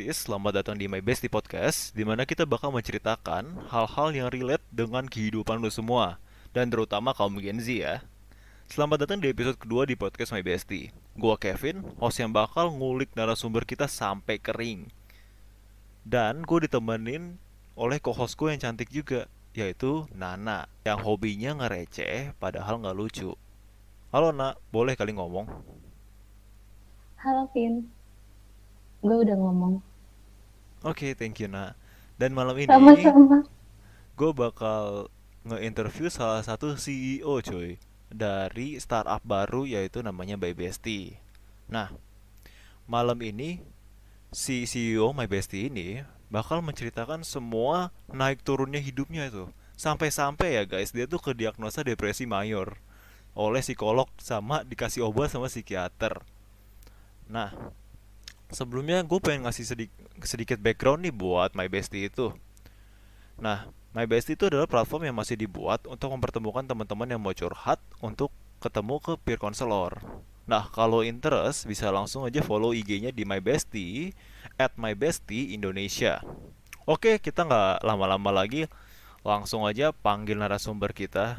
Besties, selamat datang di My Bestie Podcast di mana kita bakal menceritakan hal-hal yang relate dengan kehidupan lu semua Dan terutama kaum Gen Z ya. Selamat datang di episode kedua di podcast My Bestie. Gua Kevin, host yang bakal ngulik narasumber kita sampai kering. Dan gue ditemenin oleh co-host gue yang cantik juga Yaitu Nana Yang hobinya ngereceh padahal nggak lucu. Halo Nak, boleh kali ngomong? Halo Vin, gue udah ngomong. Oke, thank you Nak Dan malam ini Sama-sama. gue bakal nge-interview salah satu CEO cuy dari startup baru yaitu namanya My Bestie. Nah, malam ini si CEO My Bestie ini bakal menceritakan semua naik turunnya hidupnya itu. Sampai-sampai ya guys, dia tuh ke diagnosa depresi mayor oleh psikolog sama dikasih obat sama psikiater. Nah, sebelumnya gue pengen ngasih sedi- sedikit background nih buat My Bestie itu. Nah, My Bestie itu adalah platform yang masih dibuat untuk mempertemukan teman-teman yang mau curhat untuk ketemu ke peer counselor. Nah, kalau interest bisa langsung aja follow IG-nya di My Bestie at My Bestie Indonesia. Oke, kita nggak lama-lama lagi, langsung aja panggil narasumber kita,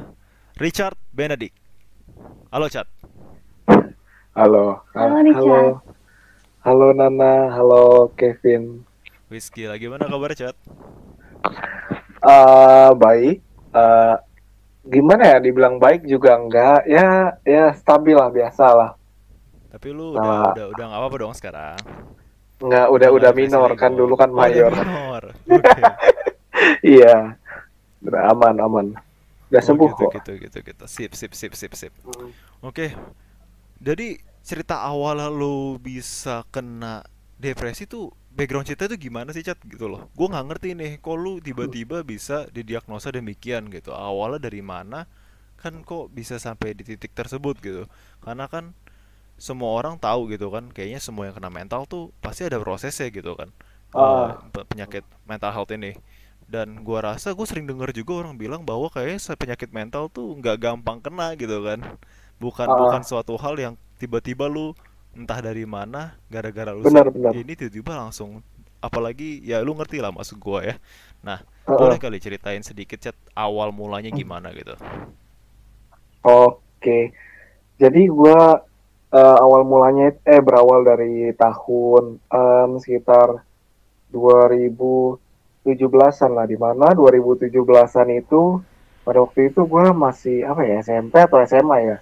Richard Benedict. Halo, Chat. Halo. Halo, Richard. Halo. Halo Nana, halo Kevin. Whisky, lagi mana kabar, Chat? Eh baik. Eh gimana ya dibilang baik juga enggak. Ya ya stabil lah biasa lah. Tapi lu udah udah udah nggak apa-apa dong sekarang. Enggak udah udah minor kan dulu kan Oh, mayor. minor. Oke. iya. Udah aman aman. Udah Oh, sembuh gitu, kok. gitu gitu gitu. Sip sip sip sip sip. Hmm. Oke. Jadi cerita awal lu bisa kena depresi tuh background cerita itu gimana sih Cat gitu loh. Gue nggak ngerti nih, kok lu tiba-tiba bisa didiagnosa demikian gitu. Awalnya dari mana? Kan kok bisa sampai di titik tersebut gitu. Karena kan semua orang tahu gitu kan, kayaknya semua yang kena mental tuh pasti ada prosesnya gitu kan. Pe- penyakit mental health ini. Dan gua rasa gue sering denger juga orang bilang bahwa kayaknya penyakit mental tuh nggak gampang kena gitu kan. Bukan Ah. bukan suatu hal yang tiba-tiba lu entah dari mana gara-gara lu Benar, benar. ini tiba-tiba langsung apalagi ya lu ngerti lah maksud gua ya. Nah, Heeh. boleh kali ceritain sedikit chat awal mulanya gimana gitu. Oke. Jadi gua eh, awal mulanya eh berawal dari tahun em, sekitar 2017-an lah di mana 2017-an itu pada waktu itu gua masih apa ya SMP atau SMA ya.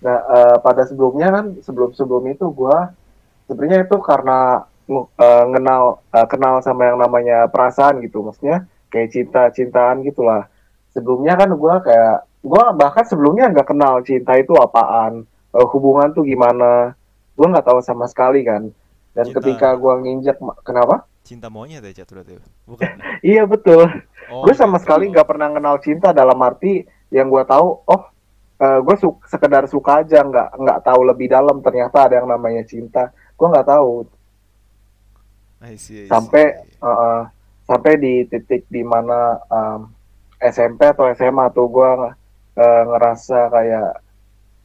Nah, eh, pada sebelumnya kan sebelum-sebelum itu gua sebenarnya itu karena ngu- eh, kenal eh, kenal sama yang namanya perasaan gitu. Maksudnya kayak cinta-cintaan gitulah. Sebelumnya kan gua kayak gua bahkan sebelumnya nggak kenal cinta itu apaan, eh, hubungan tuh gimana. Gua nggak tahu sama sekali kan. Dan Cinta. ketika gua nginjek kenapa? Cinta monyet ya chat berarti. Bukan. Iya betul. Oh, gue sama gitu. sekali nggak pernah kenal cinta dalam arti yang gue tahu oh gue su sekedar suka aja nggak nggak tahu lebih dalam. Ternyata ada yang namanya cinta. Gue nggak tahu. I see, I see. sampai uh, uh, sampai di titik di mana um, SMP atau SMA tuh gue uh, ngerasa kayak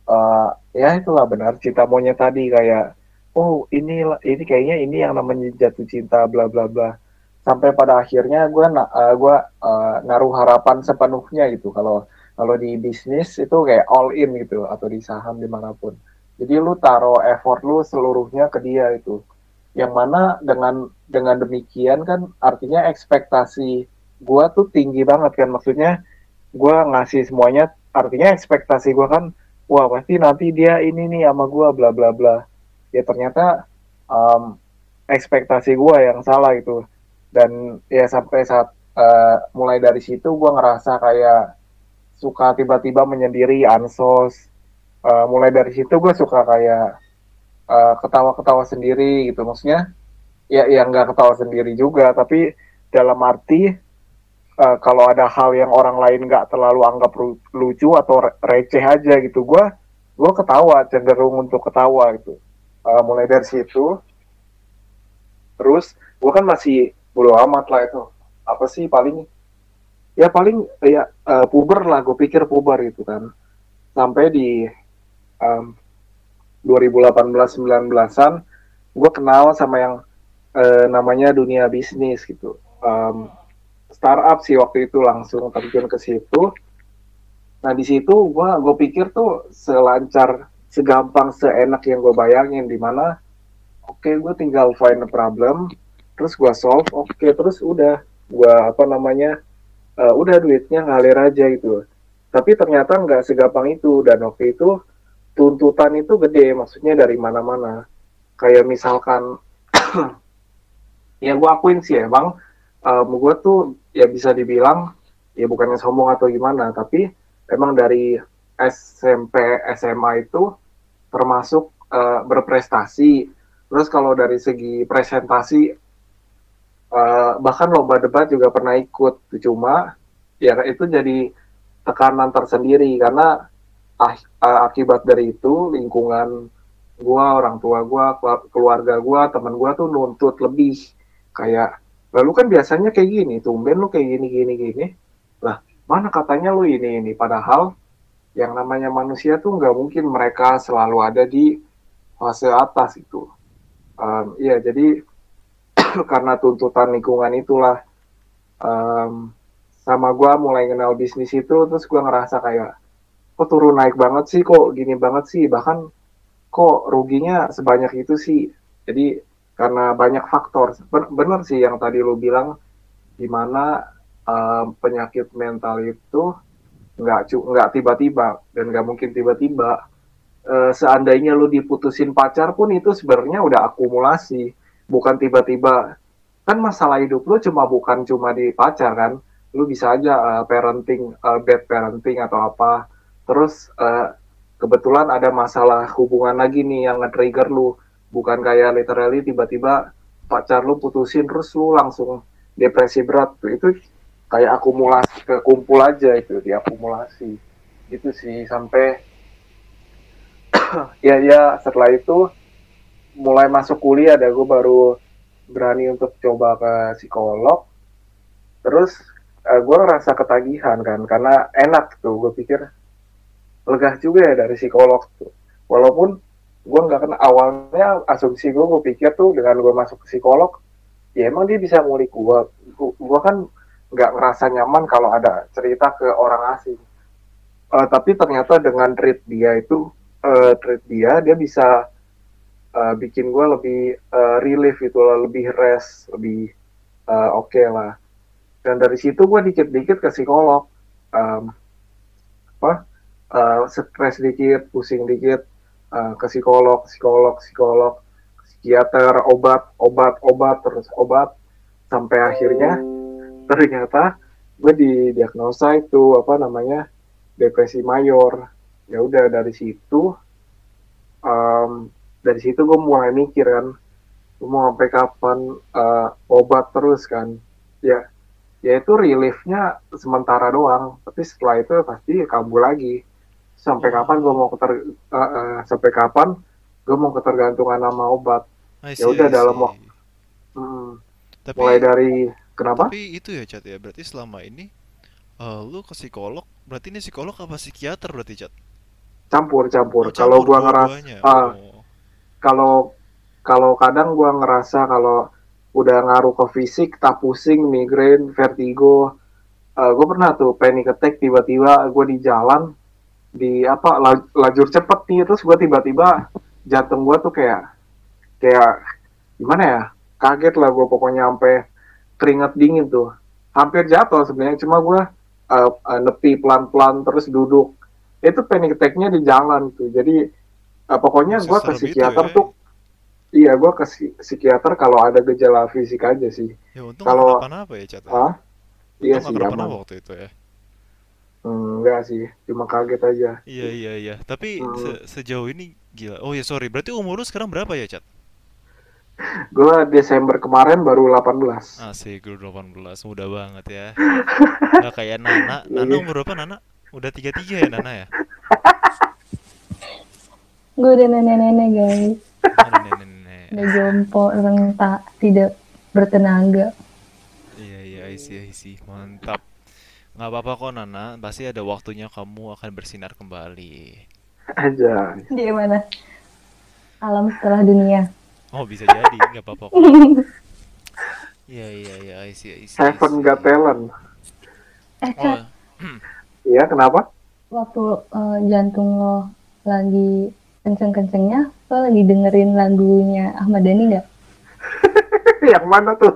uh, ya itulah benar cinta monyet tadi. Kayak oh ini ini kayaknya ini yang namanya jatuh cinta bla bla bla. Sampai pada akhirnya gue na uh, gua, uh, naruh harapan sepenuhnya gitu. Kalau kalau di bisnis itu kayak all in gitu atau di saham di mana pun. Jadi lu taruh effort lu seluruhnya ke dia itu. Yang mana dengan dengan demikian kan artinya ekspektasi gua tuh tinggi banget kan. Maksudnya gua ngasih semuanya artinya ekspektasi gua kan wah pasti nanti dia ini nih sama gua bla bla bla. Ya ternyata um, ekspektasi gua yang salah itu. Dan ya sampai saat uh, mulai dari situ gua ngerasa kayak suka tiba-tiba menyendiri ansos. Uh, mulai dari situ gue suka kayak uh, ketawa-ketawa sendiri gitu. Maksudnya ya ya nggak ketawa sendiri juga tapi dalam arti uh, kalau ada hal yang orang lain nggak terlalu anggap lucu atau re- receh aja gitu gue gue ketawa cenderung untuk ketawa gitu. Uh, mulai dari situ terus gue kan masih bodo amat lah itu. Apa sih paling ya paling ya uh, puber lah gue pikir puber gitu kan sampai di um, 2018-19an gue kenal sama yang eh, namanya dunia bisnis gitu. Em, startup sih waktu itu langsung terjun ke situ. Nah di situ gua gue pikir tuh selancar, segampang, seenak yang gue bayangin di mana oke gue tinggal find a problem, terus gua solve, oke terus udah gua apa namanya eh, udah duitnya ngalir aja gitu. Tapi ternyata nggak segampang itu dan waktu itu tuntutan itu gede, maksudnya dari mana-mana. Kayak misalkan ya gue akuin sih emang um, gue tuh ya bisa dibilang ya bukannya sombong atau gimana tapi emang dari SMP SMA itu termasuk uh, berprestasi terus kalau dari segi presentasi uh, bahkan lomba debat juga pernah ikut. Cuma ya itu jadi tekanan tersendiri. Karena ah, uh, akibat dari itu lingkungan gua orang tua gua keluarga gua teman gua tuh nuntut lebih. Kayak lalu kan biasanya kayak gini tumben lu kayak gini gini gini. Lah mana katanya lu ini ini? Padahal yang namanya manusia tuh nggak mungkin mereka selalu ada di fase atas itu. Um, iya jadi karena tuntutan lingkungan itulah um, sama gua mulai kenal bisnis itu terus gua ngerasa kayak kok turun naik banget sih kok gini banget sih bahkan kok ruginya sebanyak itu sih jadi karena banyak faktor. Benar sih yang tadi lu bilang, di mana um, penyakit mental itu nggak nggak tiba-tiba dan nggak mungkin tiba-tiba. Uh, seandainya lu diputusin pacar pun itu sebenarnya udah akumulasi, bukan tiba-tiba. Kan masalah hidup lu cuma bukan cuma di pacar kan, lu bisa aja uh, parenting, uh, bad parenting atau apa. Terus uh, kebetulan ada masalah hubungan lagi nih yang nge-trigger lu bukan kayak literally tiba-tiba pacar lu putusin terus lu langsung depresi berat itu kayak akumulasi kekumpul aja itu diakumulasi itu sih sampai ya ya setelah itu mulai masuk kuliah ada gue baru berani untuk coba ke psikolog. Terus uh, eh, gue ngerasa ketagihan kan karena enak tuh gue pikir lega juga ya dari psikolog tuh. Walaupun gue nggak kenal awalnya asumsi gue gue pikir tuh dengan gue masuk ke psikolog ya emang dia bisa ngulik gue gue kan nggak ngerasa nyaman kalau ada cerita ke orang asing. Uh, tapi ternyata dengan treat dia itu uh, treat dia dia bisa uh, bikin gue lebih uh, relief itu lebih rest lebih uh, oke okay lah dan dari situ gue dikit-dikit ke psikolog um, apa uh, stres dikit pusing dikit uh, ke psikolog, psikolog, psikolog, psikiater, obat, obat, obat, terus obat, sampai akhirnya ternyata gue didiagnosa itu apa namanya depresi mayor. Ya udah dari situ, um, dari situ gue mulai mikir kan, gue mau sampai kapan uh, obat terus kan, ya ya itu reliefnya sementara doang tapi setelah itu pasti kambuh lagi. Sampai kapan gue mau keter uh, uh, sampai kapan gue mau ketergantungan sama obat? Ya udah dalam waktu hmm, tapi, mulai dari kenapa? tapi itu ya cat ya. Berarti selama ini uh, lu ke psikolog berarti ini psikolog apa psikiater berarti cat campur campur, oh, kalau gue ngerasa uh, oh. Kalau kalau kadang gue ngerasa kalau udah ngaruh ke fisik tak pusing migrain vertigo uh, gue pernah tuh panic attack tiba-tiba gue di jalan di apa lajur cepet nih terus gue tiba-tiba jantung gue tuh kayak kayak gimana ya kaget lah gue pokoknya sampai keringat dingin tuh. Hampir jatuh sebenarnya cuma gue uh, uh, nepi pelan-pelan terus duduk. Itu panic attack-nya di jalan tuh jadi uh, pokoknya gue ke psikiater ya? tuh iya gue ke psikiater kalau ada gejala fisik aja sih ya, kalau apa ya cat ah iya sih waktu itu ya Enggak sih, cuma kaget aja. Iya iya iya. Tapi hmm. se sejauh ini gila. Oh ya sorry, berarti umur lu sekarang berapa ya, Cat? Gue Desember kemarin baru 18. Asik, gue 18. Mudah banget ya. Gak kayak Nana. Nana iya. umur berapa Nana? Udah 33 ya Nana ya? Gue udah nenek-nenek guys. nenek-nenek. Udah jompo, rentak, tidak bertenaga. Iya iya, I see, I see. Mantap. Nggak apa-apa kok Nana, pasti ada waktunya kamu akan bersinar kembali. Aja. Di mana? Alam setelah dunia. Oh bisa jadi, nggak apa-apa kok. Iya iya iya, I see, I see, see. Got Talent. Eh, Oh, Cat, Iya, kenapa? waktu eh, jantung lo lagi kenceng-kencengnya, lo lagi dengerin lagunya Ahmad Dhani nggak? Yang mana tuh?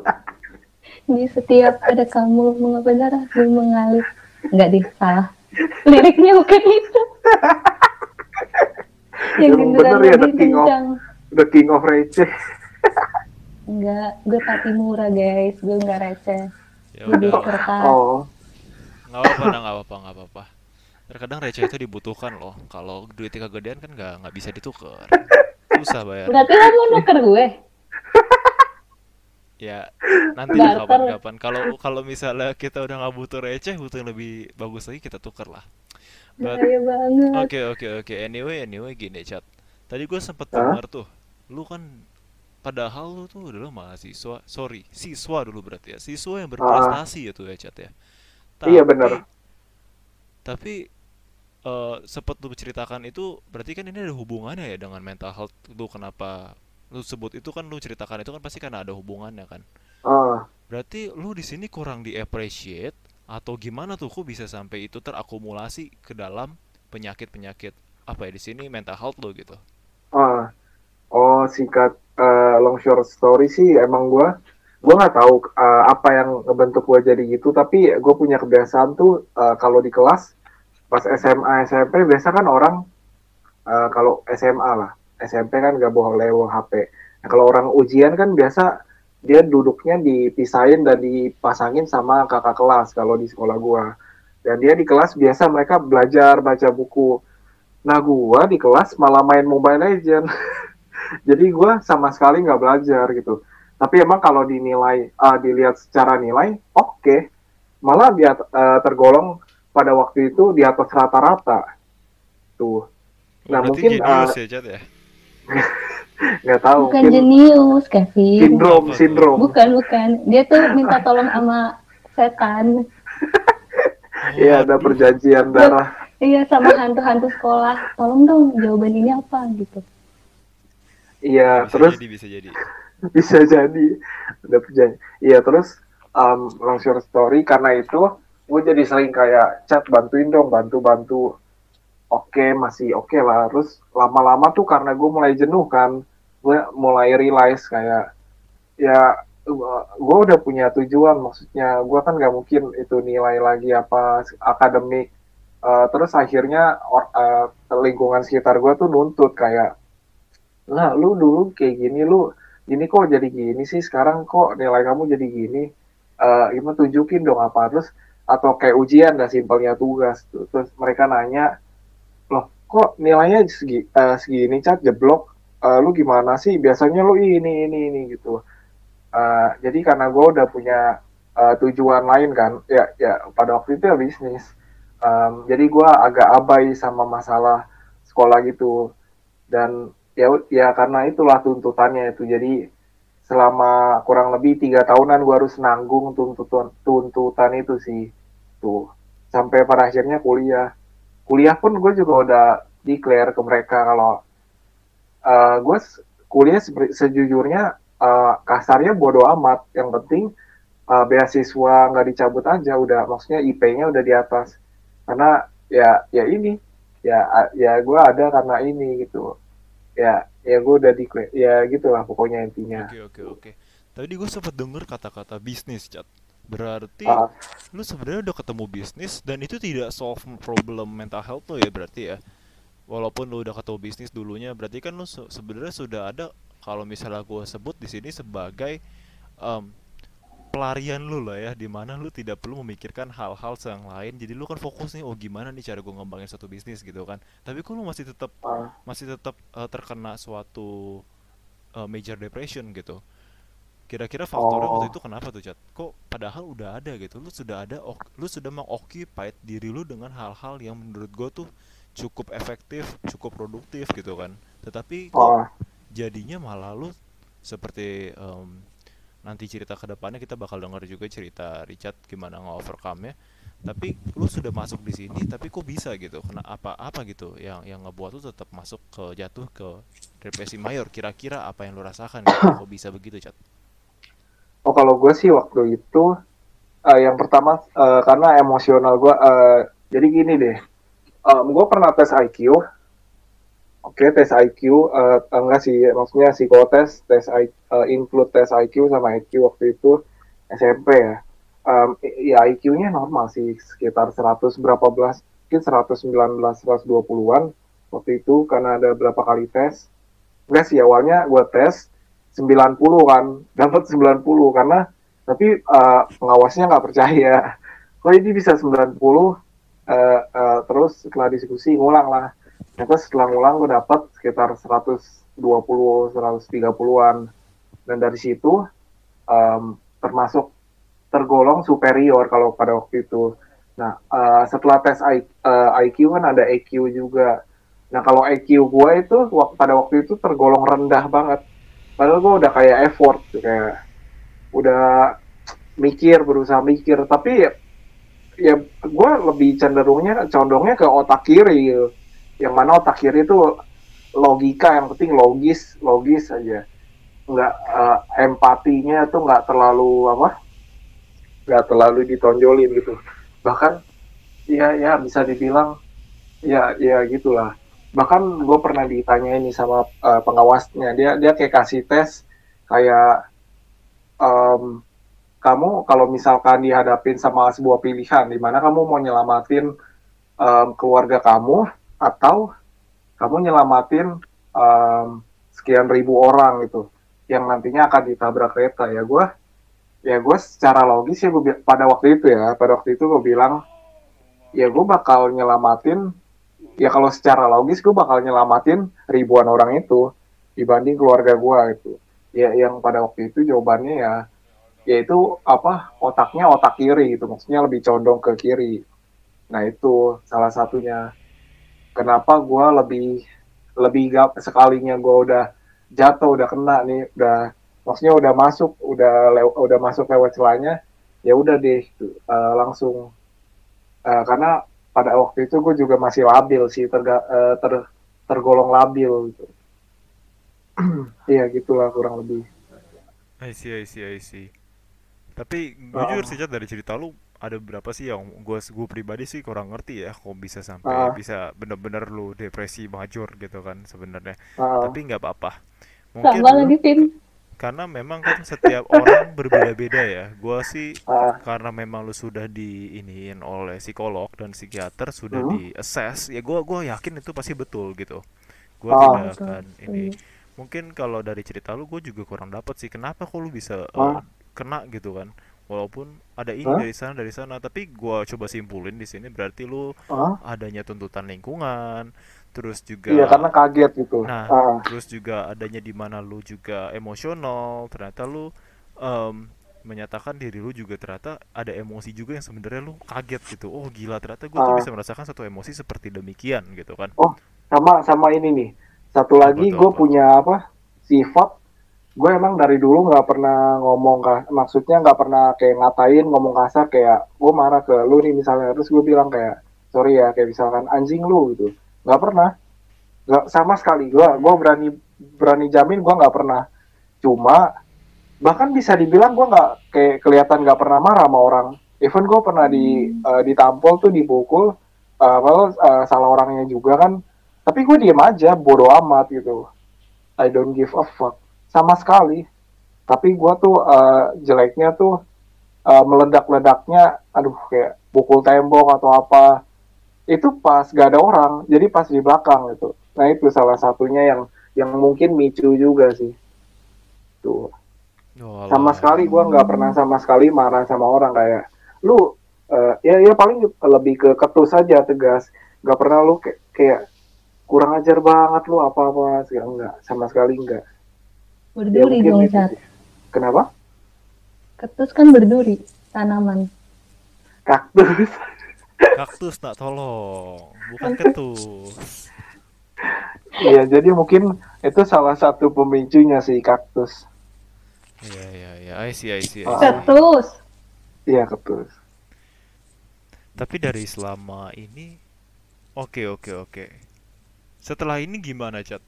Di setiap ada kamu mengapa darah gue mengalir. Enggak deh, salah. Liriknya bukan itu. Yang bener ya, The lebih King of- kencang. The King of Receh. Enggak, gue tapi murah guys, gue enggak receh. ya Gue udah, kertas. Oh, nggak apa-apa, nggak apa-apa, nggak apa-apa. Terkadang receh itu dibutuhkan loh. Kalau duitnya kegedean kan nggak nggak bisa ditukar. Susah bayar. Berarti lo mau nuker gue? Ya nanti kapan-kapan. Kalau kalau misalnya kita udah nggak butuh receh, butuh yang lebih bagus lagi kita tukar lah. But banget. Oke oke oke. Anyway anyway gini chat. Tadi gue sempet Hah? dengar tuh, lu kan padahal lu tuh dulu mahasiswa, sorry siswa dulu berarti ya, siswa yang berprestasi ya tuh ya chat ya. Iya, Tapi- bener. Tapi eh sempet lu ceritakan itu berarti kan ini ada hubungannya ya dengan mental health lu kenapa lu sebut itu kan lu ceritakan itu kan pasti karena ada hubungannya kan. ah, Berarti lu di sini kurang di appreciate atau gimana tuh kok bisa sampai itu terakumulasi ke dalam penyakit-penyakit apa ya di sini mental health lo gitu. ah. Oh, singkat eh, long short story sih, emang gue gue nggak tahu eh, apa yang ngebentuk gue jadi gitu, tapi gue punya kebiasaan tuh eh, kalau di kelas pas SMA SMP biasa kan orang eh, kalau SMA lah SMP kan gak boleh HP. Nah, kalau orang ujian kan biasa dia duduknya dipisahin dan dipasangin sama kakak kelas kalau di sekolah gua. Dan dia di kelas biasa mereka belajar baca buku. Nah gua di kelas malah main Mobile Legend. Jadi gua sama sekali nggak belajar gitu. Tapi emang kalau dinilai, ah, dilihat secara nilai, oke. Malah dia eh, tergolong pada waktu itu di atas rata-rata. Tuh, Nah, Berarti mungkin, jenius uh, ya ya. nggak tahu. Bukan mungkin jenius, Kevin. sindrom, sindrom. Bukan, bukan. Dia tuh minta tolong sama setan. Iya, ada perjanjian darah. Iya, sama hantu-hantu sekolah. Tolong dong, jawaban ini apa gitu. Iya, terus jadi bisa jadi. bisa jadi ada perjanjian. Iya, terus um, long short story karena itu gue jadi sering kayak chat bantuin dong, bantu-bantu. Oke, masih oke lah. Terus lama-lama tuh karena gue mulai jenuh kan, gue mulai realize kayak ya gue udah punya tujuan maksudnya gue kan nggak mungkin itu nilai lagi apa akademik Eh, terus akhirnya or- eh, lingkungan sekitar gue tuh nuntut kayak lah lu dulu kayak gini lu ini kok jadi gini sih sekarang kok nilai kamu jadi gini Eh gimana tunjukin dong apa terus atau kayak ujian dah simpelnya tugas terus mereka nanya loh kok nilainya segi, eh, segini cat jeblok. Eh, lu gimana sih? Biasanya lu ini ini ini gitu. Eh, jadi karena gue udah punya eh, tujuan lain kan ya ya pada waktu itu ya bisnis. Em, jadi gue agak abai sama masalah sekolah gitu. Dan ya ya karena itulah tuntutannya itu. Jadi selama kurang lebih tiga tahunan gue harus nanggung tuntutan tuntutan itu sih tuh sampai pada akhirnya kuliah. Kuliah pun gue juga udah declare ke mereka kalau gue kuliah seber- sejujurnya eh, kasarnya bodoh amat. Yang penting eh, beasiswa nggak dicabut aja udah maksudnya IP-nya udah di atas. Karena ya ya ini ya ya gue ada karena ini gitu. Ya ya gue udah di ya gitulah pokoknya intinya. Oke oke oke. Tadi gue sempat denger kata-kata bisnis chat. Berarti Ah, lu sebenarnya udah ketemu bisnis dan itu tidak solve problem mental health lo ya berarti ya. Walaupun lu udah ketemu bisnis dulunya, berarti kan lu se- sebenarnya sudah ada kalau misalnya gue sebut di sini sebagai em, pelarian lu lah ya, di mana lu tidak perlu memikirkan hal-hal yang lain. Jadi lu kan fokus nih, oh gimana nih cara gue ngembangin satu bisnis gitu kan. Tapi kok lu masih tetap ah. masih tetap eh, terkena suatu eh, major depression gitu. Kira-kira faktornya waktu Oh. itu kenapa tuh, Chat? Kok padahal udah ada gitu. Lu sudah ada lu sudah mengoccupied diri lu dengan hal-hal yang menurut gue tuh cukup efektif, cukup produktif gitu kan. Tetapi kok Oh, jadinya malah lu seperti em, nanti cerita ke depannya kita bakal dengar juga cerita Richard gimana nge-overcome-nya. Tapi lu sudah masuk di sini, tapi kok bisa gitu? Kena apa apa gitu yang yang ngebuat lu tetap masuk ke jatuh ke depresi mayor? Kira-kira apa yang lu rasakan gitu? Kok bisa begitu, Chat? Oh kalau gue sih waktu itu eh, yang pertama eh, karena emosional gue eh, jadi gini deh, gue pernah tes IQ. Oke tes IQ eh, enggak sih maksudnya psikotes tes I- eh, include tes IQ sama IQ waktu itu SMP ya. Em, ya IQ-nya normal sih sekitar 100 berapa belas mungkin 119 120-an waktu itu karena ada berapa kali tes. Enggak sih awalnya gue tes 90 kan dapat 90 karena tapi eh, pengawasnya nggak percaya. Kok ini bisa 90 eh, eh, terus setelah diskusi ngulang lah. Ternyata setelah ngulang gue dapat sekitar 120 130-an dan dari situ em, termasuk tergolong superior kalau pada waktu itu. Nah eh, setelah tes I- eh, IQ kan ada EQ juga. Nah kalau EQ gue itu pada waktu itu tergolong rendah banget padahal gue udah kayak effort kayak udah mikir berusaha mikir. Tapi ya, gue lebih cenderungnya condongnya ke otak kiri gitu. yang mana otak kiri itu logika yang penting logis logis aja. Nggak eh, empatinya tuh nggak terlalu apa nggak terlalu ditonjolin gitu. Bahkan ya ya bisa dibilang ya ya gitulah bahkan gue pernah ditanya ini sama eh, pengawasnya. Dia dia kayak kasih tes kayak em, kamu kalau misalkan dihadapin sama sebuah pilihan di mana kamu mau nyelamatin em, keluarga kamu atau kamu nyelamatin em, sekian ribu orang gitu yang nantinya akan ditabrak kereta. Ya gue ya gue secara logis ya gue pada waktu itu ya pada waktu itu gue bilang ya gue bakal nyelamatin ya kalau secara logis gue bakal nyelamatin ribuan orang itu dibanding keluarga gue itu ya yang pada waktu itu jawabannya ya yaitu apa otaknya otak kiri gitu. Maksudnya lebih condong ke kiri. Nah itu salah satunya. Kenapa gue lebih lebih gak sekalinya gue udah jatuh udah kena nih udah maksudnya udah masuk udah lew- udah masuk lewat celahnya ya udah deh eh, langsung Eh, karena pada waktu itu gue juga masih labil sih terga, eh, ter, tergolong labil gitu iya gitulah kurang lebih I see, I see, I see. Tapi gue jujur sih dari cerita lu ada berapa sih yang gue gue pribadi sih kurang ngerti ya kok bisa sampai Ah. bisa bener-bener lu depresi major gitu kan sebenarnya. Ah, Tapi nggak apa-apa. Mungkin sama lagi Vin karena memang kan setiap orang berbeda-beda ya. Gua sih ah, karena memang lu sudah diiniin oleh psikolog dan psikiater sudah Hmm. di assess ya gua gua yakin itu pasti betul gitu gua Ah. tidak Betul, akan setuju. ini mungkin kalau dari cerita lu gue juga kurang dapat sih kenapa kok lu bisa eh, Ah. kena gitu kan walaupun ada ini Hah? dari sana dari sana tapi gua coba simpulin di sini berarti lu ah. adanya tuntutan lingkungan terus juga iya karena kaget gitu. Nah, Ah, terus juga adanya di mana lu juga emosional, ternyata lu em, menyatakan diri lu juga ternyata ada emosi juga yang sebenarnya lu kaget gitu. Oh gila, ternyata gue tuh Ah. bisa merasakan satu emosi seperti demikian gitu kan. sama sama ini nih. Satu lagi gue punya apa sifat. Gue emang dari dulu nggak pernah ngomong ka- maksudnya nggak pernah kayak ngatain ngomong kasar kayak gue marah ke lu nih misalnya. Terus gue bilang kayak sorry ya kayak misalkan anjing lu gitu nggak pernah. Nggak sama sekali. Gue gue berani berani jamin gue nggak pernah. Cuma bahkan bisa dibilang gue nggak kayak kelihatan nggak pernah marah sama orang. Even gue pernah di eh, ditampol tuh dipukul eh, kalau eh, salah orangnya juga kan. Tapi gue diem aja bodo amat gitu. I don't give a fuck. Sama sekali. Tapi gue tuh eh, jeleknya tuh eh, meledak-ledaknya aduh kayak pukul tembok atau apa itu pas gak ada orang jadi pas di belakang gitu. Nah itu salah satunya yang yang mungkin micu juga sih. Tuh. Oh, sama sekali gue nggak pernah sama sekali marah sama orang kayak lu eh, ya ya paling lebih ke ketus saja tegas. Nggak pernah lu kayak, kayak kurang ajar banget lu apa apa sih enggak sama sekali enggak ya berduri mungkin dong Cat kenapa? Ketus kan berduri tanaman. Kaktus Kaktus nak tolong, bukan ketus. Iya jadi mungkin itu salah satu pemicunya sih kaktus Iya iya iya, I see I see I see. ketus iya kaktus Tapi dari selama ini, oke oke oke. Setelah ini gimana Cat?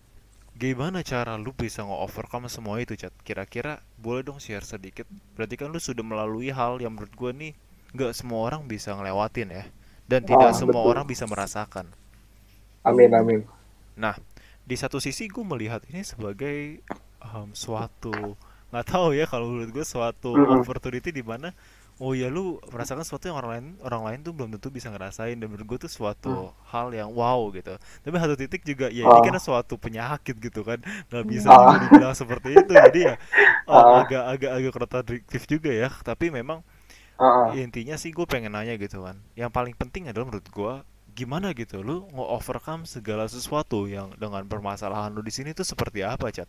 gimana cara lu bisa nge-overcome semua itu chat kira-kira boleh dong share sedikit berarti kan lu sudah melalui hal yang menurut gue nih nggak semua orang bisa ngelewatin ya dan tidak Ah, semua betul. orang bisa merasakan Amin amin. Nah, di satu sisi gue melihat ini sebagai em, suatu nggak tahu ya kalau menurut gue suatu Mm-mm. opportunity di mana oh ya lu merasakan sesuatu yang orang lain orang lain tuh belum tentu bisa ngerasain dan menurut gue tuh suatu hal yang wow gitu. Tapi satu titik juga ya ini Ah. kan suatu penyakit gitu kan nggak bisa juga dibilang seperti itu jadi ya oh, Ah. agak agak agak kontradiktif juga ya. Tapi memang Ah. intinya sih gue pengen nanya gitu kan. Yang paling penting adalah menurut gue gimana gitu lu nge-overcome segala sesuatu yang dengan permasalahan lu di sini tuh seperti apa cat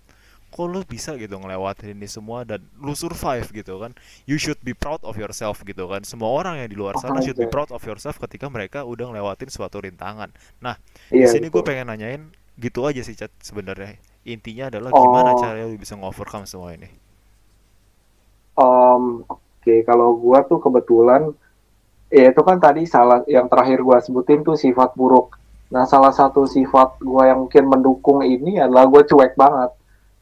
kok lu bisa gitu ngelewatin ini semua dan lu survive gitu kan? You should be proud of yourself gitu kan. Semua orang yang di luar sana should be proud of yourself ketika mereka udah ngelewatin suatu rintangan. Nah di Iya. sini gue pengen nanyain gitu aja sih cat sebenarnya. Intinya adalah gimana Oh. cara lu bisa nge-overcome semua ini? Oke, kalau gua tuh kebetulan, ya itu kan tadi salah yang terakhir gua sebutin tuh sifat buruk. Nah, salah satu sifat gua yang mungkin mendukung ini adalah gua cuek banget.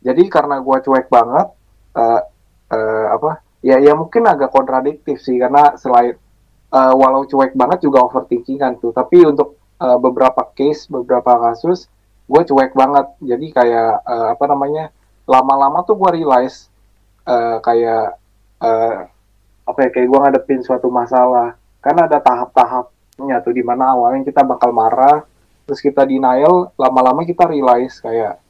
Jadi karena gua cuek banget, eh, eh, apa? Ya, ya mungkin agak kontradiktif sih karena selain eh, walau cuek banget juga overthinkingan tuh. Tapi untuk eh, beberapa case, beberapa kasus, gue cuek banget. Jadi kayak eh, apa namanya? Lama-lama tuh gua realize eh, kayak apa ya kayak gue ngadepin suatu masalah. Karena ada tahap-tahapnya tuh di mana awalnya kita bakal marah terus kita denial lama-lama kita realize kayak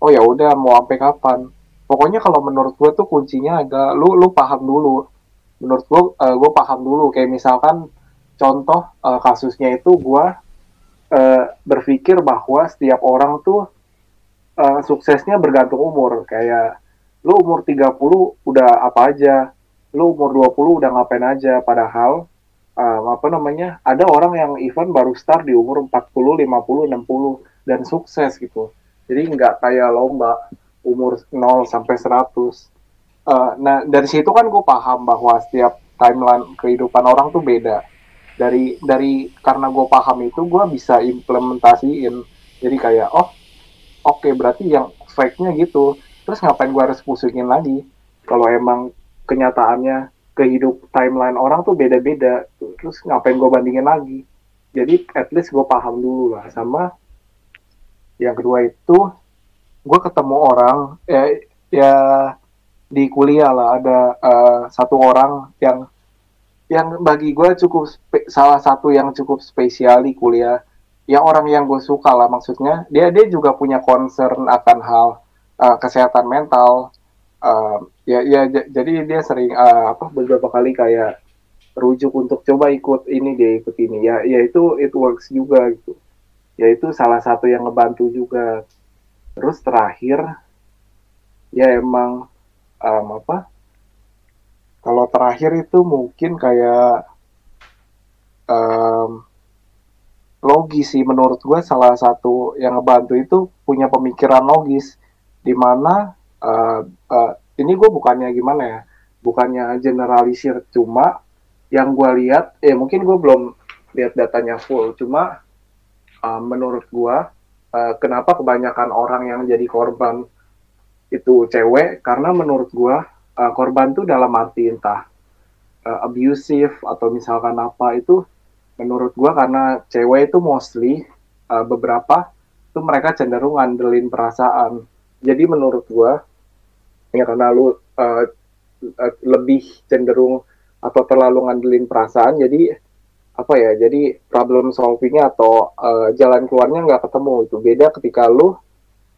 oh ya udah mau sampai kapan? Pokoknya kalau menurut gue tuh kuncinya agak lu lu paham dulu. Menurut gue gue paham dulu. Kayak misalkan contoh eh, kasusnya itu gue eh, berpikir bahwa setiap orang tuh eh, suksesnya bergantung umur. Kayak lu umur 30 udah apa aja lu umur 20 udah ngapain aja. Padahal um, apa namanya ada orang yang even baru start di umur 40 50 60 dan sukses gitu. Jadi nggak kayak lomba umur 0 sampai 100 Uh, nah dari situ kan gue paham bahwa setiap timeline kehidupan orang tuh beda. Dari dari karena gue paham itu gue bisa implementasiin. Jadi kayak oh oke berarti yang fake-nya gitu. Terus ngapain gue harus pusingin lagi? Kalau emang kenyataannya kehidup timeline orang tuh beda-beda. Terus ngapain gue bandingin lagi? Jadi at least gue paham dulu lah sama yang kedua itu gue ketemu orang ya ya di kuliah lah ada eh, satu orang yang yang bagi gue cukup salah satu yang cukup spesial di kuliah. Ya orang yang gue suka lah maksudnya. Dia dia juga punya concern akan hal eh, kesehatan mental Eh, ya ya jadi dia sering eh, apa beberapa kali kayak rujuk untuk coba ikut ini dia ikut ini. Ya ya itu it works juga gitu. Ya itu salah satu yang ngebantu juga. Terus terakhir ya emang em, apa kalau terakhir itu mungkin kayak em, logis sih menurut gue salah satu yang ngebantu itu punya pemikiran logis di mana eh, eh, ini gue bukannya gimana ya? Bukannya generalisir cuma yang gue lihat ya mungkin gue belum lihat datanya full cuma eh, menurut gue eh, kenapa kebanyakan orang yang jadi korban itu cewek? Karena menurut gue eh, korban tuh dalam arti entah eh, abusive atau misalkan apa itu menurut gua karena cewek itu mostly uh, beberapa itu mereka cenderung ngandelin perasaan. Jadi menurut gua ya karena lu uh, uh, lebih cenderung atau terlalu ngandelin perasaan jadi apa ya jadi problem solvingnya atau uh, jalan keluarnya nggak ketemu itu beda ketika lu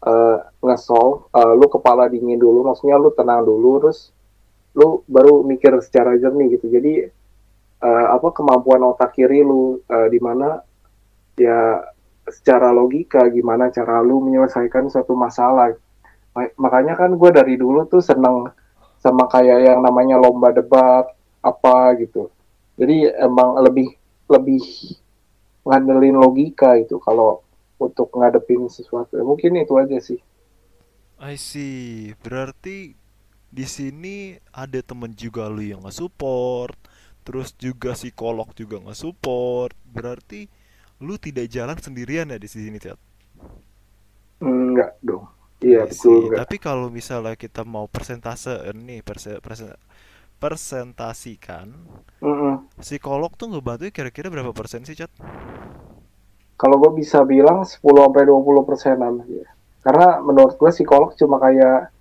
uh, nge-solve uh, lu kepala dingin dulu maksudnya lu tenang dulu terus lu baru mikir secara jernih gitu. Jadi eh, apa kemampuan otak kiri lu eh, di mana ya secara logika gimana cara lu menyelesaikan suatu masalah. Ma- makanya kan gue dari dulu tuh seneng sama kayak yang namanya lomba debat apa gitu jadi emang lebih lebih ngandelin logika itu kalau untuk ngadepin sesuatu mungkin itu aja sih I see. Berarti di sini ada temen juga lu yang nge-support, terus juga psikolog juga nge-support. Berarti lu tidak jalan sendirian ya di sini, Chat? enggak dong Iya, I betul see. nggak? Tapi kalau misalnya kita mau persentase nih, perse, perse- persentasikan, Mm-mm. psikolog tuh ngebantu kira-kira berapa persen sih, Chat? Kalau gue bisa bilang 10 sampai 20 persenan. ya. Karena menurut gue psikolog cuma kayak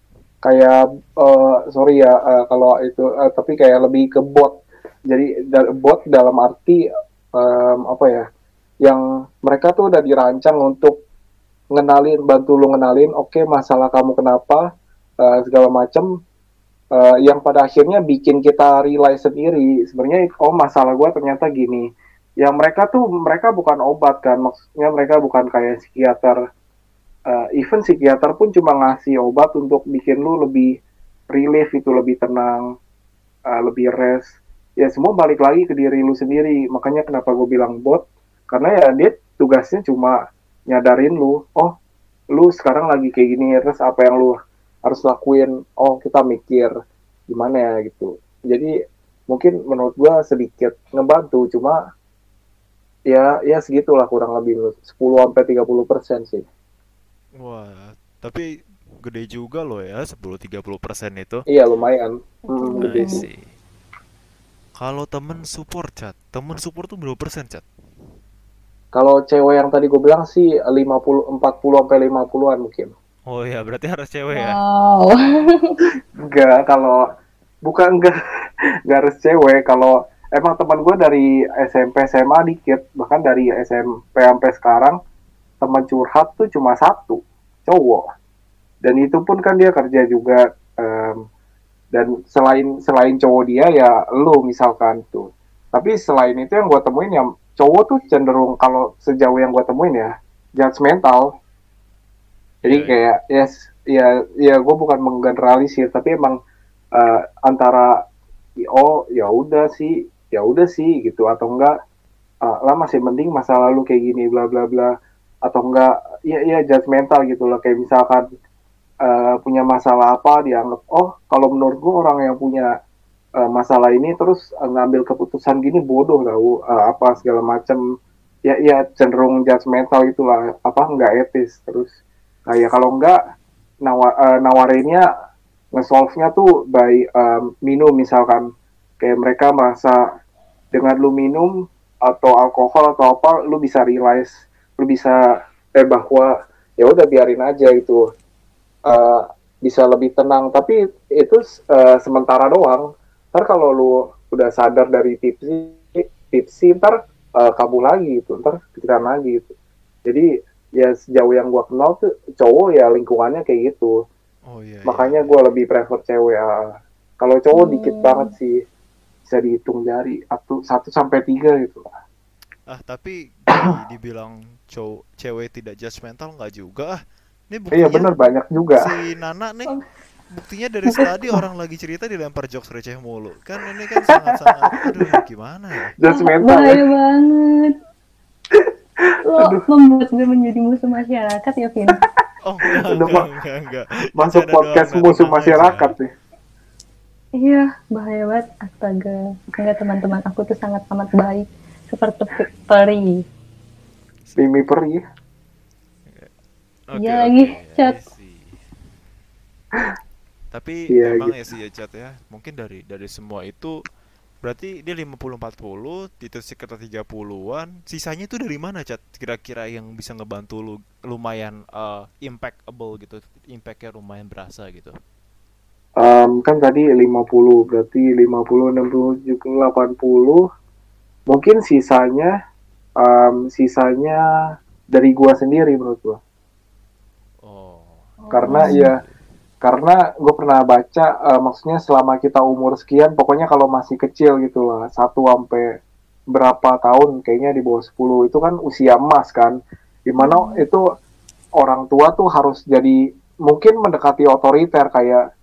kayak eh, sorry ya eh, kalau itu eh, tapi kayak lebih ke bot. Jadi da- bot dalam arti em, apa ya? Yang mereka tuh udah dirancang untuk ngenalin, bantu lu ngenalin, oke masalah kamu kenapa, eh, segala macem. eh, yang pada akhirnya bikin kita realize sendiri. Sebenarnya oh masalah gue ternyata gini. Yang mereka tuh mereka bukan obat kan maksudnya mereka bukan kayak psikiater. Eh, even psikiater pun cuma ngasih obat untuk bikin lu lebih relief itu lebih tenang eh, lebih rest. Ya semua balik lagi ke diri lu sendiri. Makanya kenapa gue bilang bot? Karena ya dia tugasnya cuma nyadarin lu oh lu sekarang lagi kayak gini terus apa yang lu harus lakuin oh kita mikir gimana ya gitu jadi mungkin menurut gua sedikit ngebantu cuma ya ya segitulah kurang lebih 10 sampai 30 persen sih Wah, tapi gede juga loh ya, 10-30% itu. iya lumayan Hmm, gede sih. Kalau temen support, Chat, temen support tuh berapa persen, Chat? Kalau cewek yang tadi gue bilang sih 50 40 sampai 50-an mungkin. Oh iya, berarti harus cewek ya? Wow. enggak kalau bukan enggak enggak harus cewek. Kalau emang teman gue dari SMP SMA dikit. Bahkan dari SMP sampai sekarang teman curhat tuh cuma satu cowok. Dan itu pun kan dia kerja juga em, dan selain selain cowok dia ya lu misalkan tuh. Tapi selain itu yang gue temuin yang cowok tuh cenderung kalau sejauh yang gue temuin ya judgmental jadi Iya, kayak yes ya ya gue bukan menggeneralisir tapi emang eh, antara oh ya udah sih ya udah sih gitu atau enggak ah, lah masih mending masa lalu kayak gini bla bla bla atau enggak ya ya judgmental gitu loh. Kayak misalkan eh, punya masalah apa dianggap oh kalau menurut gue orang yang punya eh, masalah ini terus eh, ngambil keputusan gini bodoh tau eh, apa segala macam ya ya cenderung judgmental itulah apa enggak etis terus. Kayak kalau enggak nawa, eh, nawarinnya nge-solve-nya tuh by em, minum misalkan. Kayak mereka merasa dengan lu minum atau alkohol atau apa lu bisa realize lu bisa eh bahwa ya udah biarin aja gitu. Eh, bisa lebih tenang. Tapi itu eh, sementara doang ntar kalau lu udah sadar dari tipsi tipsi ntar eh, kabur lagi gitu ntar pikiran lagi gitu jadi ya sejauh yang gua kenal tuh cowok ya lingkungannya kayak gitu Oh iya, iya. makanya gua lebih prefer cewek ah. kalau cowok dikit Hmm. banget sih bisa dihitung jari satu satu sampai tiga gitu lah Ah, tapi di- dibilang cowok cewek tidak judgmental nggak juga ah. Ini iya bener banyak juga si Nana nih buktinya dari tadi orang lagi cerita dilempar jokes receh mulu. Kan ini kan sangat-sangat aduh gimana ya? judgmental ya. Bahaya banget. Lo membuat gue menjadi musuh masyarakat ya, Vin? Oh, enggak, Udah, enggak, enggak, enggak. masuk Bercanda podcast doang, musuh masyarakat aja. nih Iya, bahaya banget. Astaga. Enggak teman-teman, aku tuh sangat amat baik. Seperti peri. Mimi peri Oke, Iya oke, lagi, I Chat. Tapi Iya, emang gitu. ya sih ya chat ya. Mungkin dari dari semua itu berarti dia 50 40, itu sekitar 30-an. Sisanya itu dari mana chat? Kira-kira yang bisa ngebantu lu lumayan eh, impactable gitu. Impactnya lumayan berasa gitu. Em, kan tadi 50 berarti 50 60 70 80 mungkin sisanya em, sisanya dari gua sendiri menurut gua Oh. karena Oh. ya karena gue pernah baca eh, maksudnya selama kita umur sekian pokoknya kalau masih kecil gitu lah satu sampai berapa tahun kayaknya di bawah 10 itu kan usia emas kan. Di mana itu orang tua tuh harus jadi mungkin mendekati otoriter kayak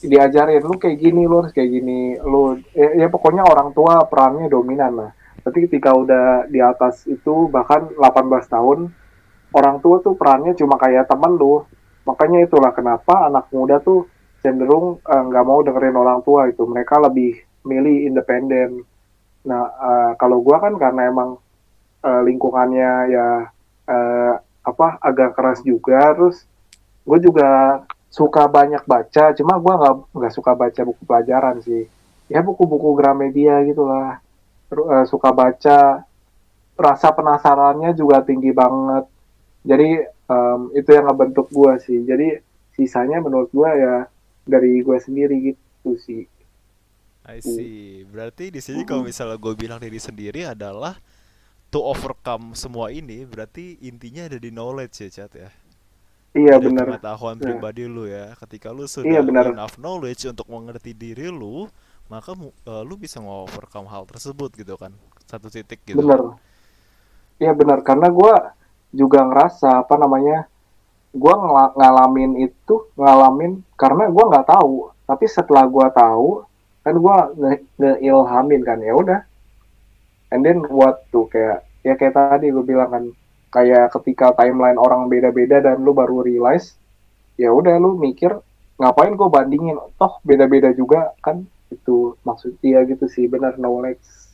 diajarin lu kayak gini lu harus kayak gini lu ya, ya pokoknya orang tua perannya dominan lah. Tapi ketika udah di atas itu bahkan 18 tahun orang tua tuh perannya cuma kayak temen lu makanya itulah kenapa anak muda tuh cenderung eh, nggak mau dengerin orang tua itu mereka lebih milih independen. Nah eh, kalau gua kan karena emang eh, lingkungannya ya eh, apa agak keras juga terus gue juga suka banyak baca cuma gue nggak nggak suka baca buku pelajaran sih. Ya buku-buku Gramedia gitulah eh, suka baca. Rasa penasarannya juga tinggi banget. Jadi em, itu yang ngebentuk gue sih jadi sisanya menurut gue ya dari gue sendiri gitu sih I see. Berarti di sini kalau misalnya gue bilang diri sendiri adalah to overcome semua ini, berarti intinya ada di knowledge ya, Chat ya. iya benar pengetahuan Ya. pribadi lu ya. Ketika lu sudah Iya, benar. enough knowledge untuk mengerti diri lu, maka eh, lu bisa nge-overcome hal tersebut gitu kan. Satu titik gitu. bener iya benar karena gue juga ngerasa apa namanya gue ngalamin itu ngalamin karena gue nggak tahu. Tapi setelah gue tahu kan gue nge ngeilhamin kan ya udah. And then what tuh kayak ya kayak tadi gue bilang kan kayak ketika timeline orang beda-beda dan lu baru realize ya udah lu mikir ngapain gue bandingin? Toh beda-beda juga kan? Itu maksud dia gitu sih benar knowledge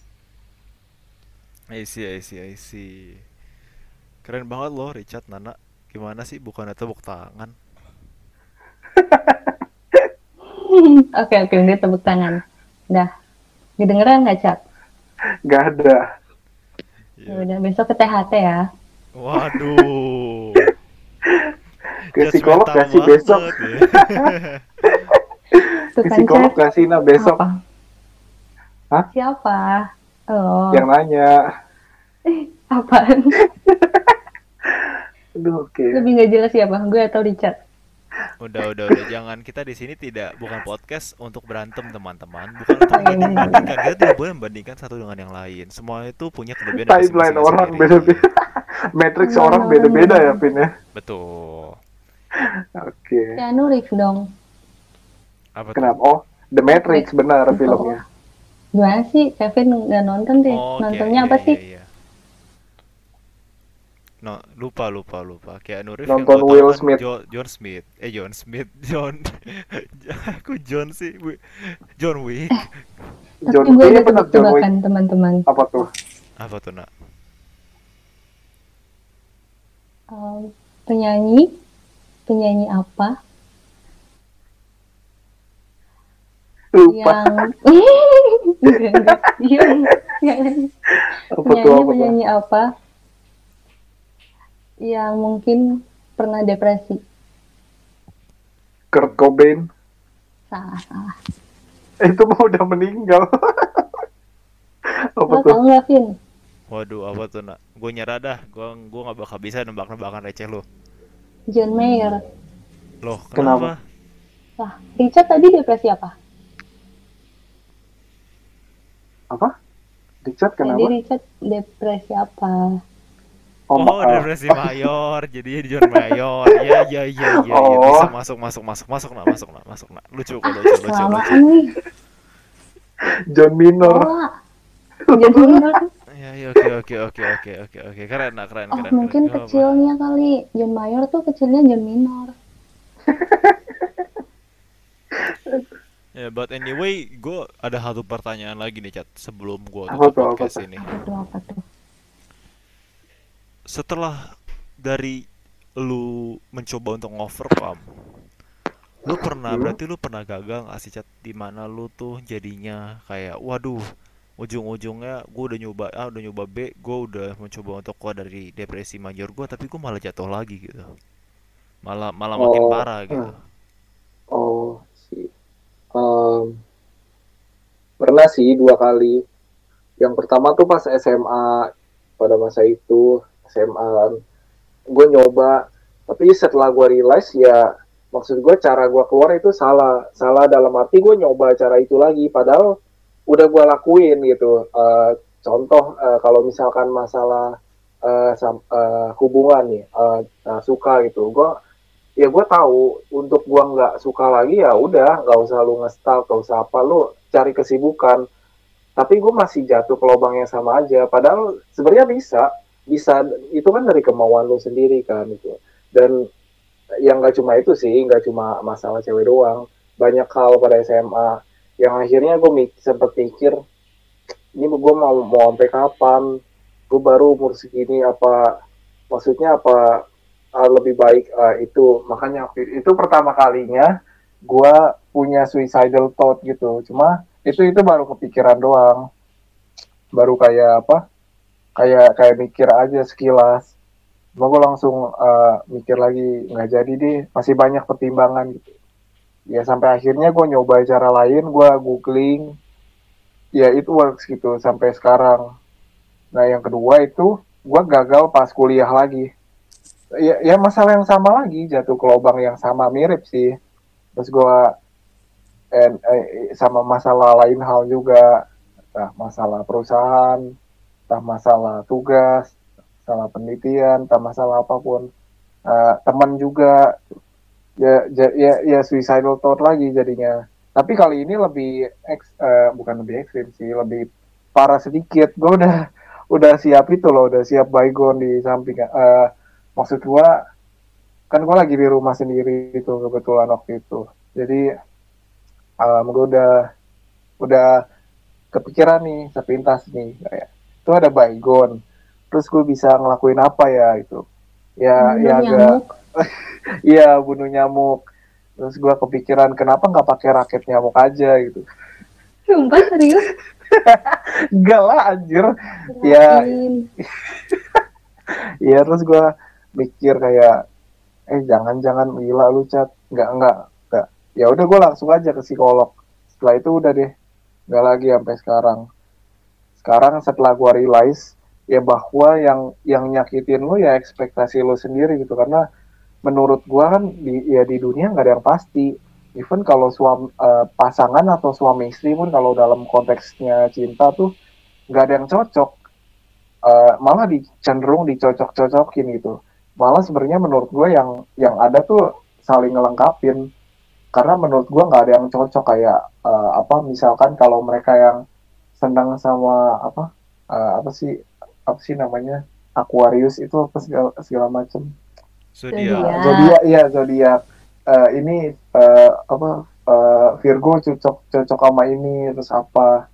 I see, I see, I see. Keren banget loh Richard Nana. Gimana sih bukannya tepuk tangan? Oke oke dia tepuk tangan. Dah. Didengeran nggak Cak? Gak ada Ya Iya. udah besok ke THT ya. Waduh. ke psikolog gak sih besok ya. Tuh ke kan psikolog gak sih nah besok Apa? Hah? Siapa? Oh, yang nanya apaan? Aduh oke Lebih nggak jelas siapa? Gue atau Richard? Udah, udah, udah. Jangan kita di sini tidak bukan podcast untuk berantem teman-teman, bukan untuk Oh, iya, benar. membandingkan. Kita tidak boleh membandingkan satu dengan yang lain. Semua itu punya kelebihan dan timeline masing-masing orang beda-beda matrix orang beda-beda ya Pin ya Betul. oke Keanu Reeves dong. Apa tuh? kenapa oh The Matrix benar Betul. filmnya Gimana sih? Kevin nggak nonton deh. Oh, Nontonnya iya, apa iya, sih? iya. No, lupa, lupa, lupa. Keanu Reeves Nonton Will kan Smith. Jo- John Smith. Eh, John Smith. John. Aku John sih. John Wick. Tapi John gue Wick ada benar John Wick tebak-tebakan teman-teman. apa tuh Apa tuh, Nak? Um, penyanyi, penyanyi apa lupa yang. Yang yang- apa penyanyi apa tuh penyanyi apa yang mungkin pernah depresi. Kurt Cobain? Salah salah. Itu mah udah meninggal. Apa lo tuh? tau nggak Vin? Waduh, apa tuh, Nak? Gue nyerah dah. Gue gua nggak bakal bisa nebak-nebakan receh lo. John Mayer. Loh, Kenapa? kenapa? lah Richard tadi depresi apa? Apa? Richard tadi kenapa Richard depresi apa oh, Oh, depresi mayor. Jadi John Mayor. Iya, iya, iya, iya, iya. Oh. Bisa masuk, masuk, masuk, masuk, Nak, masuk, Nak, masuk, Nak. Lucu kok, lucu, lucu, lucu. nih John Minor oh John Mayer Ya, ya, oke, oke, oke, oke, oke, oke. Keren, Nak, keren, oh keren. mungkin keren. Kecilnya kali John Mayer tuh kecilnya John Minor Ya, but anyway, gue ada satu pertanyaan lagi nih, Chat, sebelum gue Apa tutup tuh, apa podcast tuh? ini. apa tuh apa tuh Setelah dari lu mencoba untuk overcome, lu pernah, Hmm. berarti lu pernah gagal nggak sih, Chat, di mana lu tuh jadinya kayak, waduh, ujung-ujungnya gue udah nyoba A, udah nyoba B, gue udah mencoba untuk keluar dari depresi major gue, tapi gue malah jatuh lagi gitu. Malah malah makin Oh, parah gitu. Oh, sih. Em, pernah sih dua kali. Yang pertama tuh pas SMA pada masa itu SMA gue nyoba, tapi setelah gue realize ya maksud gue cara gue keluar itu salah, salah dalam arti gue nyoba cara itu lagi, padahal udah gue lakuin gitu. Eh, contoh eh, kalau misalkan masalah sam- eh, hubungan nih, eh, nah, suka gitu, gue ya gue tahu untuk gua nggak suka lagi ya udah nggak usah lu ngestalk nggak usah apa lu cari kesibukan. Tapi gue masih jatuh ke lubang yang sama aja. Padahal sebenarnya bisa bisa itu kan dari kemauan lu sendiri kan itu dan yang nggak cuma itu sih nggak cuma masalah cewek doang. Banyak hal pada SMA yang akhirnya gue mik sempat mikir ini gue mau mau sampai kapan? Gue baru umur segini apa maksudnya apa uh, lebih baik uh, itu? Makanya itu pertama kalinya gue punya suicidal thought gitu. Cuma itu itu baru kepikiran doang. Baru kayak apa kayak kayak mikir aja sekilas. Cuma gue langsung uh, mikir lagi nggak jadi deh masih banyak pertimbangan gitu. Ya sampai akhirnya gue nyoba cara lain gue googling. Ya itu works gitu sampai sekarang. Nah yang kedua itu gue gagal pas kuliah lagi. Ya, ya masalah yang sama lagi jatuh ke lubang yang sama mirip sih. Terus gue eh, sama masalah lain hal juga. Entah masalah perusahaan entah masalah tugas masalah penelitian entah masalah apa pun. Uh, teman juga ya, ya ya ya suicidal thought lagi jadinya. Tapi kali ini lebih eks, uh, bukan lebih ekstrim sih lebih parah sedikit. Gue udah udah siap itu loh udah siap baygon di samping uh, maksud gue kan gue lagi di rumah sendiri itu kebetulan waktu itu. Jadi um, gue udah udah kepikiran nih sepintas nih kayak itu ada baygon. Terus gue bisa ngelakuin apa ya itu ya Bunuh ya agak iya bunuh nyamuk. Terus gue kepikiran kenapa nggak pakai raket nyamuk aja gitu. Sumpah serius. enggak lah anjir. Ya. Iya terus gue mikir kayak eh jangan-jangan gila lu cat. Nggak nggak nggak. Ya udah gue langsung aja ke psikolog. Setelah itu udah deh. Nggak lagi sampai sekarang sekarang setelah gue realize ya bahwa yang yang nyakitin lu ya ekspektasi lu sendiri gitu. Karena menurut gue kan di ya di dunia nggak ada yang pasti. Even kalau suami eh, pasangan atau suami istri pun kalau dalam konteksnya cinta tuh nggak ada yang cocok. Eh, malah di cenderung dicocok-cocokin gitu. Malah sebenarnya menurut gue yang yang ada tuh saling ngelengkapin. Karena menurut gue nggak ada yang cocok kayak eh, apa misalkan kalau mereka yang senang sama apa eh, apa sih apa sih namanya Aquarius itu apa segala, segala macem. Zodiac. Zodiac. zodiak iya zodiak Eh, ini eh, apa eh, Virgo cocok cocok sama ini terus apa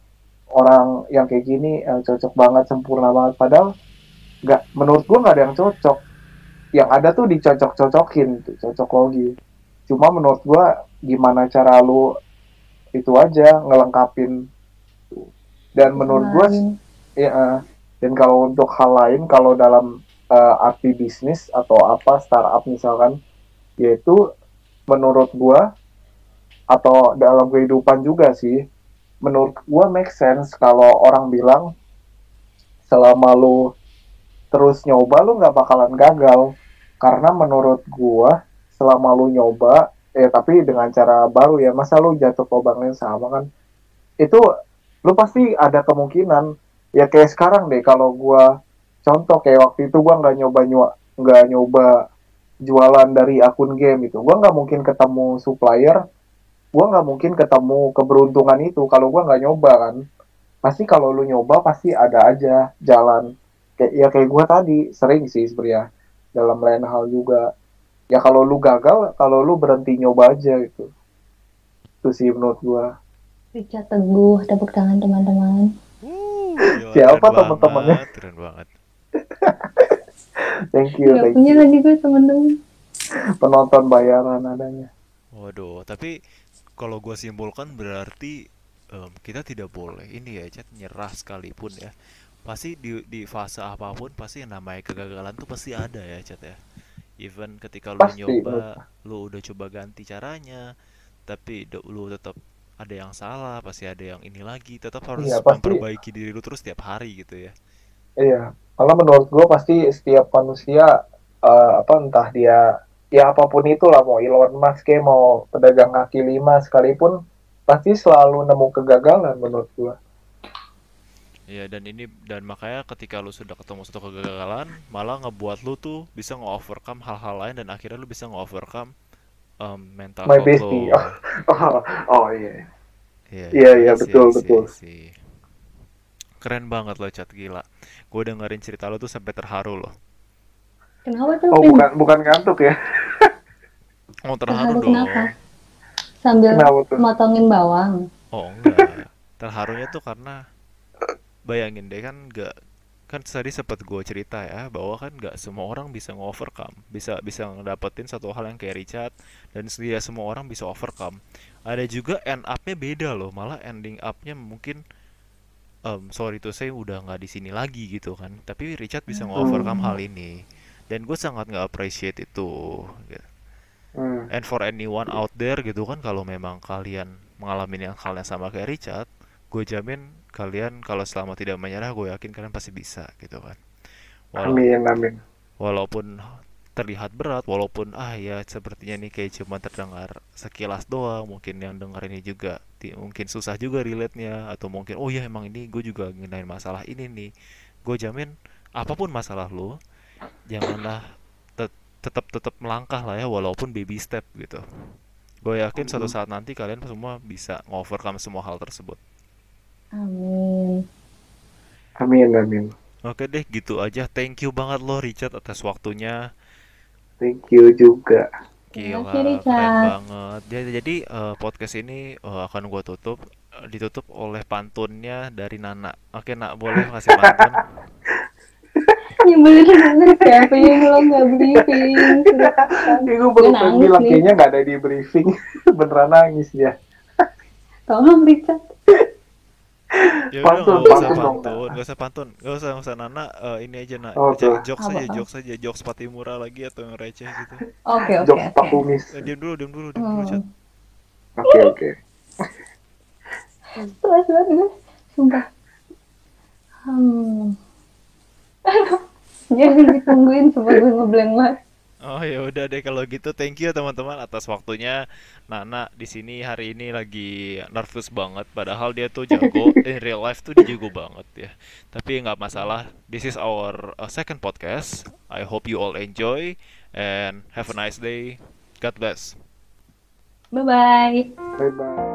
orang yang kayak gini eh, cocok banget sempurna banget. Padahal nggak menurut gua nggak ada yang cocok. Yang ada tuh dicocok-cocokin tuh cocok logi cuma menurut gua gimana cara lu itu aja ngelengkapin dan menurut gua Lain. Ya, dan kalau untuk hal lain, kalau dalam eh, arti bisnis atau apa startup misalkan, yaitu menurut gua atau dalam kehidupan juga sih, menurut gua make sense kalau orang bilang selama lu terus nyoba lu nggak bakalan gagal. Karena menurut gua selama lu nyoba eh tapi dengan cara baru ya masa lu jatuh ke lubang yang sama kan? Itu lu pasti ada kemungkinan. Ya kayak sekarang deh kalau gua contoh kayak waktu itu gua nggak nyoba nggak nyoba jualan dari akun game itu gua nggak mungkin ketemu supplier gua nggak mungkin ketemu keberuntungan itu kalau gua nggak nyoba kan. Pasti kalau lu nyoba pasti ada aja jalan. Kayak ya kayak gua tadi sering sih sebenarnya dalam lain hal juga. Ya kalau lu gagal kalau lu berhenti nyoba aja gitu. Itu sih menurut gua Richard Teguh, tepuk tangan teman-teman. Uh, Siapa banget, Keren banget. thank you Gak thank punya you lagi gue teman-teman. penonton bayaran adanya Waduh, tapi kalau gue simpulkan berarti em, kita tidak boleh ini ya, Chat, nyerah sekalipun ya. Pasti di di fase apa pun pasti yang namanya kegagalan tuh pasti ada ya, Chat ya. Even ketika lu Pasti, nyoba, lu udah coba ganti caranya, tapi lu tetap ada yang salah, pasti ada yang ini lagi, tetap harus Iya, pasti. memperbaiki diri lu terus tiap hari gitu ya. Iya, malah menurut gue pasti setiap manusia eh, apa entah dia ya apa pun itulah mau Elon Musk kayak mau pedagang kaki lima sekalipun pasti selalu nemu kegagalan menurut gue. Iya dan ini dan makanya ketika lu sudah ketemu satu kegagalan malah ngebuat lu tuh bisa nge-overcome hal-hal lain dan akhirnya lu bisa nge-overcome em, mental My health bestie. lo. Oh, oh iya. Iya Iya, iya, I see, betul, I see, betul. See. Keren banget lo chat gila. Gue dengerin cerita lo tuh sampai terharu loh. Kenapa tuh? Oh Pin? bukan bukan ngantuk ya? Oh Terharu terharu dong. kenapa? Sambil Kenapa tuh? motongin bawang. Oh enggak. Terharunya tuh karena bayangin deh kan nggak kan tadi sempat gue cerita ya bahwa kan nggak semua orang bisa nge-overcome bisa bisa ngedapetin satu hal yang kayak Richard dan tidak semua orang bisa overcome ada juga end up-nya beda loh malah ending up-nya mungkin em, sorry tuh saya udah nggak di sini lagi gitu kan tapi Richard bisa nge-overcome hal ini dan gue sangat nggak appreciate itu gitu. Hmm. And for anyone out there gitu kan kalau memang kalian mengalami yang hal yang sama kayak Richard, gue jamin kalian kalau selama tidak menyerah gue yakin kalian pasti bisa gitu kan. Wala- Amin, amin. walaupun terlihat berat, walaupun ah ya sepertinya nih kayak cuma terdengar sekilas doang, mungkin yang dengar ini juga mungkin susah juga relate-nya atau mungkin oh ya emang ini gue juga ngenain masalah ini nih. Gue jamin apa pun masalah lo, janganlah tet- tetap tetap melangkah lah ya walaupun baby step gitu. Gue yakin suatu saat nanti kalian semua bisa ngovercome semua hal tersebut. Amin. Amin, amin. Oke deh, gitu aja. Thank you banget lo Richard atas waktunya. Thank you juga. Terima Gila, kasih, keren Richard. banget. Jadi, jadi eh, podcast ini eh, akan gua tutup, eh, ditutup oleh pantunnya dari Nana. Oke, Nak, boleh kasih pantun? Nyebelin banget siapa yang lo nggak briefing. Ini gue baru bilang kayaknya nggak ada di briefing. Beneran nangis dia. Tolong Richard. Ya udah, Pantun, usah pantun pantun, nggak usah pantun, nggak usah, nggak usah Nana. eh, ini aja, Nak. Tuh. jokes Apa, aja, jokes aja, jokes Patimura lagi atau yang receh gitu. Oke oke Jokes Pak oke. Kumis. Eh, diam dulu, diam dulu, diam dulu, Hmm. Chat. Oke, oke. Stres banget gue. Sumpah. Hmm. Jangan ditungguin supaya gue ngeblank banget. Oh ya udah deh kalau gitu thank you teman-teman atas waktunya. Nana di sini hari ini lagi nervous banget padahal dia tuh jago in real life tuh dia jago banget ya. Tapi nggak masalah. This is our uh, second podcast. I hope you all enjoy and have a nice day. God bless. Bye bye. Bye-bye.